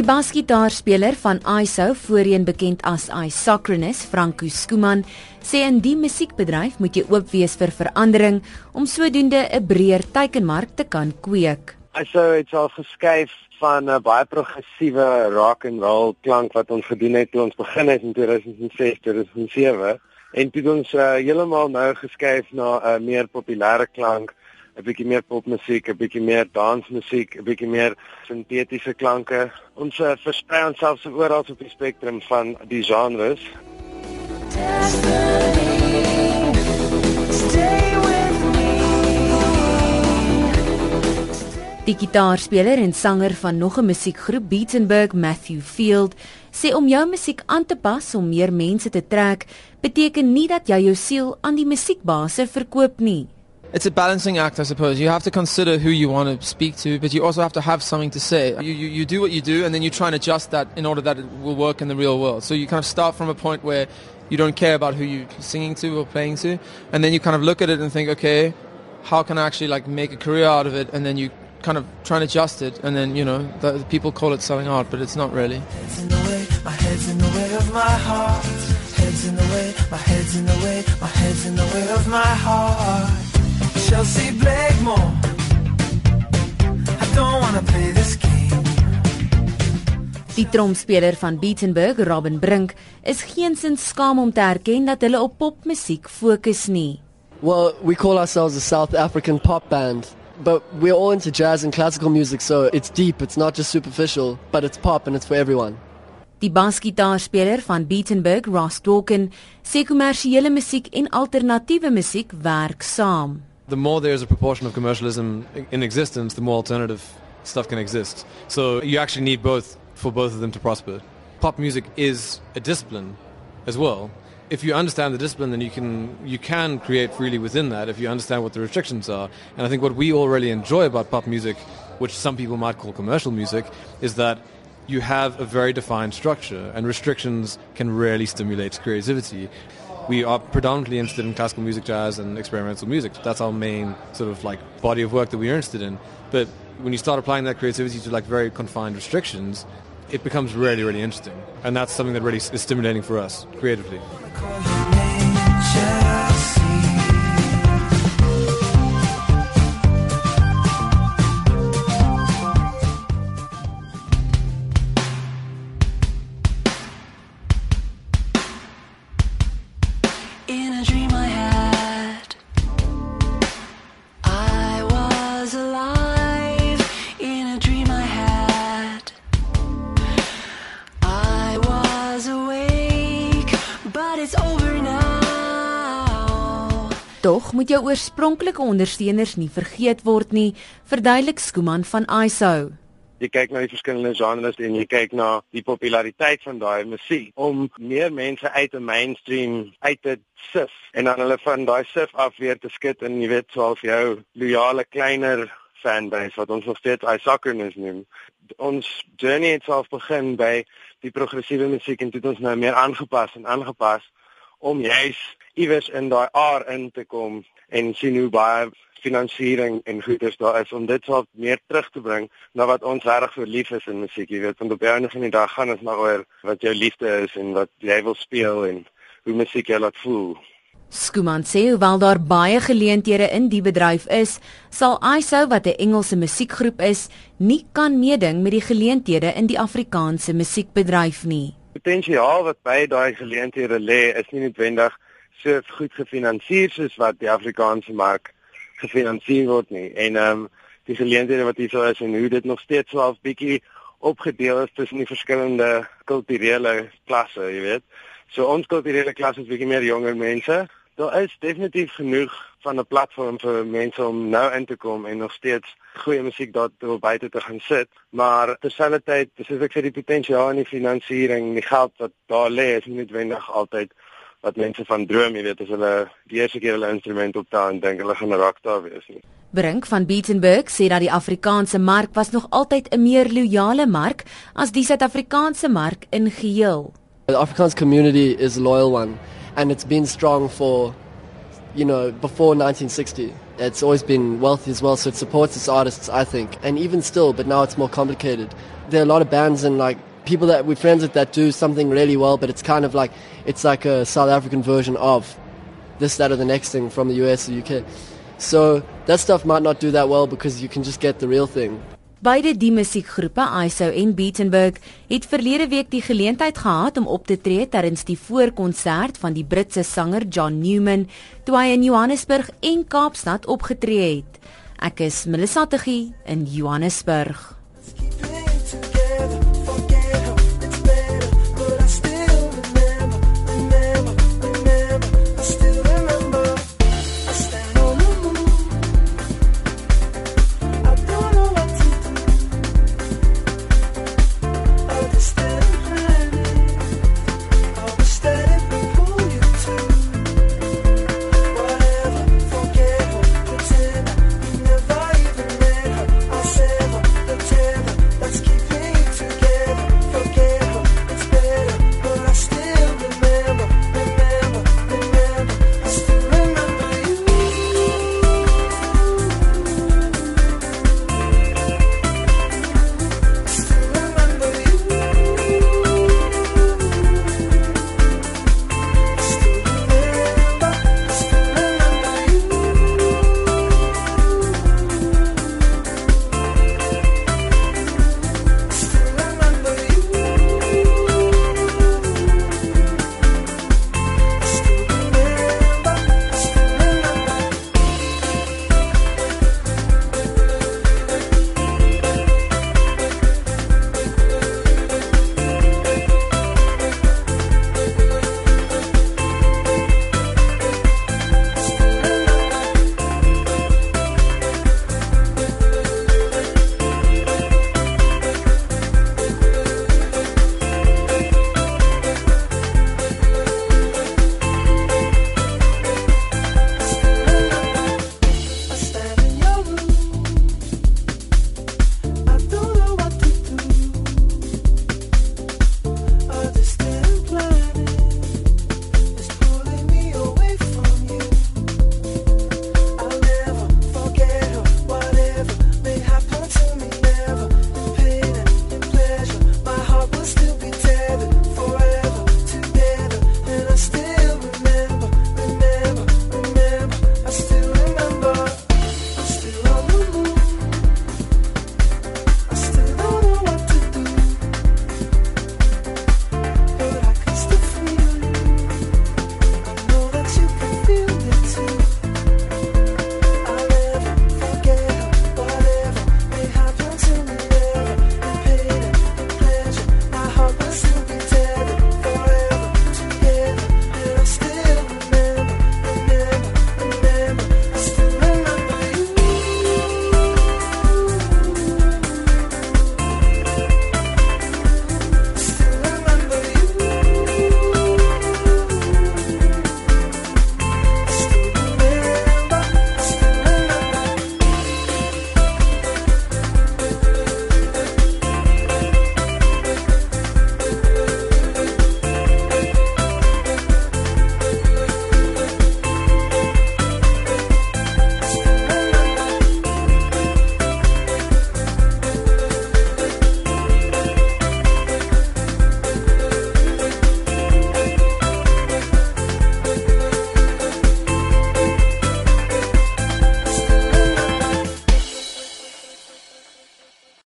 Die basgitaarspeler van ISO, voorheen bekend as Isocronus, Franco Skuman, sê in die musiekbedryf moet jy oop wees vir verandering om sodoende 'n breër teikenmark te kan kweek. ISO het al geskuif van 'n baie progressiewe rock and roll klank wat ons gedoen het toe ons begin het in 2006, 2007 en toe ons uh, heeltemal nou geskuif na 'n meer populêre klank 'n bietjie meer popmusiek, 'n bietjie meer dansmusiek, 'n bietjie meer sintetiese klanke. Ons uh, versprei onsself so oral op die spektrum van die genres. Die gitaarspeler en sanger van nog 'n musiekgroep Beatenburg, Matthew Field, sê om jou musiek aan te pas om meer mense te trek, beteken nie dat jy jou siel aan die musiekbase verkoop nie. It's a balancing act, I suppose. You have to consider who you want to speak to, but you also have to have something to say. You, you, you do what you do, and then you try and adjust that in order that it will work in the real world. So you kind of start from a point where you don't care about who you're singing to or playing to, and then you kind of look at it and think, okay, how can I actually like make a career out of it? And then you kind of try and adjust it, and then you know the, people call it selling art, but it's not really. Heads in the way, my head's in the way, my head's in the way of my heart. Chelsea Blakemore. I don't want to play this game. Die tromspeler van Beatenburg, Robin Brink, is geensins skaam om te erken dat hulle op popmusiek fokus nie. Well, we call ourselves a South African pop band, but we're all into jazz and classical music, so it's deep, it's not just superficial, but it's pop and it's for everyone. Die basgitaarspeler van Beatenburg, Ross Dawkin, sê kommersiële musiek en alternatiewe musiek werk saam the more there's a proportion of commercialism in existence, the more alternative stuff can exist. So you actually need both for both of them to prosper. Pop music is a discipline as well. If you understand the discipline, then you can you can create freely within that. If you understand what the restrictions are, and I think what we all really enjoy about pop music, which some people might call commercial music, is that you have a very defined structure, and restrictions can rarely stimulate creativity we are predominantly interested in classical music, jazz, and experimental music. That's our main sort of like body of work that we're interested in. But when you start applying that creativity to like very confined restrictions, it becomes really, really interesting. And that's something that really is stimulating for us creatively. Tog moet jou oorspronklike ondersteuners nie vergeet word nie, verduidelik Skuman van ISO. Jy kyk na die verskillende genres en jy kyk na die populariteit van daai musiek om meer mense uit 'n mainstream uit te sif en dan hulle van daai sif af weer te skit en jy weet soos jou loyale kleiner fanbase wat ons nog steeds Isocronus noem. Ons journey het self begin by die progressiewe musiek en dit ons nou meer aangepas en aangepas om juis iewers in daai aar in te kom en sien hoe baie finansiering en goederes daar is om dit wat meer terug te bring na wat ons reg vir lief is in musiek, jy weet, want op 'n einde van die dag gaan dit maar oor wat jou liefde is en wat jy wil speel en hoe musiek jou laat voel. Skuman sê hoewel daar baie geleenthede in die bedryf is, sal ISO wat 'n Engelse musiekgroep is, nie kan meeding met die geleenthede in die Afrikaanse musiekbedryf nie. Potensiaal wat by daai geleenthede lê, is nie noodwendig so goed gefinansier soos wat die Afrikaanse mark gefinansier word nie. En ehm um, die geleenthede wat hier sou is en hoe dit nog steeds so 'n bietjie opgedeel is tussen die verskillende kulturele klasse, jy weet. So ons kulturele klasse is bietjie meer jonger mense. Daar is definitief genoeg van 'n platform vir mense om nou in te kom en nog steeds goeie musiek daar te buite te gaan sit, maar terselfdertyd, dis ek vir die potensiaal in die finansiering, die geld wat daar lê, is nie noodwendig altyd wat mense van droom, jy weet, as hulle die eerste keer hulle instrument optel en dink hulle gaan 'n rockstar wees nie. Brink van Beatenburg sê dat die Afrikaanse mark was nog altyd 'n meer loyale mark as die Suid-Afrikaanse mark in geheel. The Afrikaans community is a loyal one and it's been strong for you know, before 1960. It's always been wealthy as well, so it supports its artists, I think. And even still, but now it's more complicated. There are a lot of bands and like people that we're friends with that do something really well, but it's kind of like it's like a South African version of this, that, or the next thing from the US or UK. So that stuff might not do that well because you can just get the real thing. Beide die musiekgroepe ISO en Beatenburg het verlede week die geleentheid gehad om op te tree tydens die voorkonsert van die Britse sanger John Newman toe hy in Johannesburg en Kaapstad opgetree het. Ek is Melissa Tuggie in Johannesburg.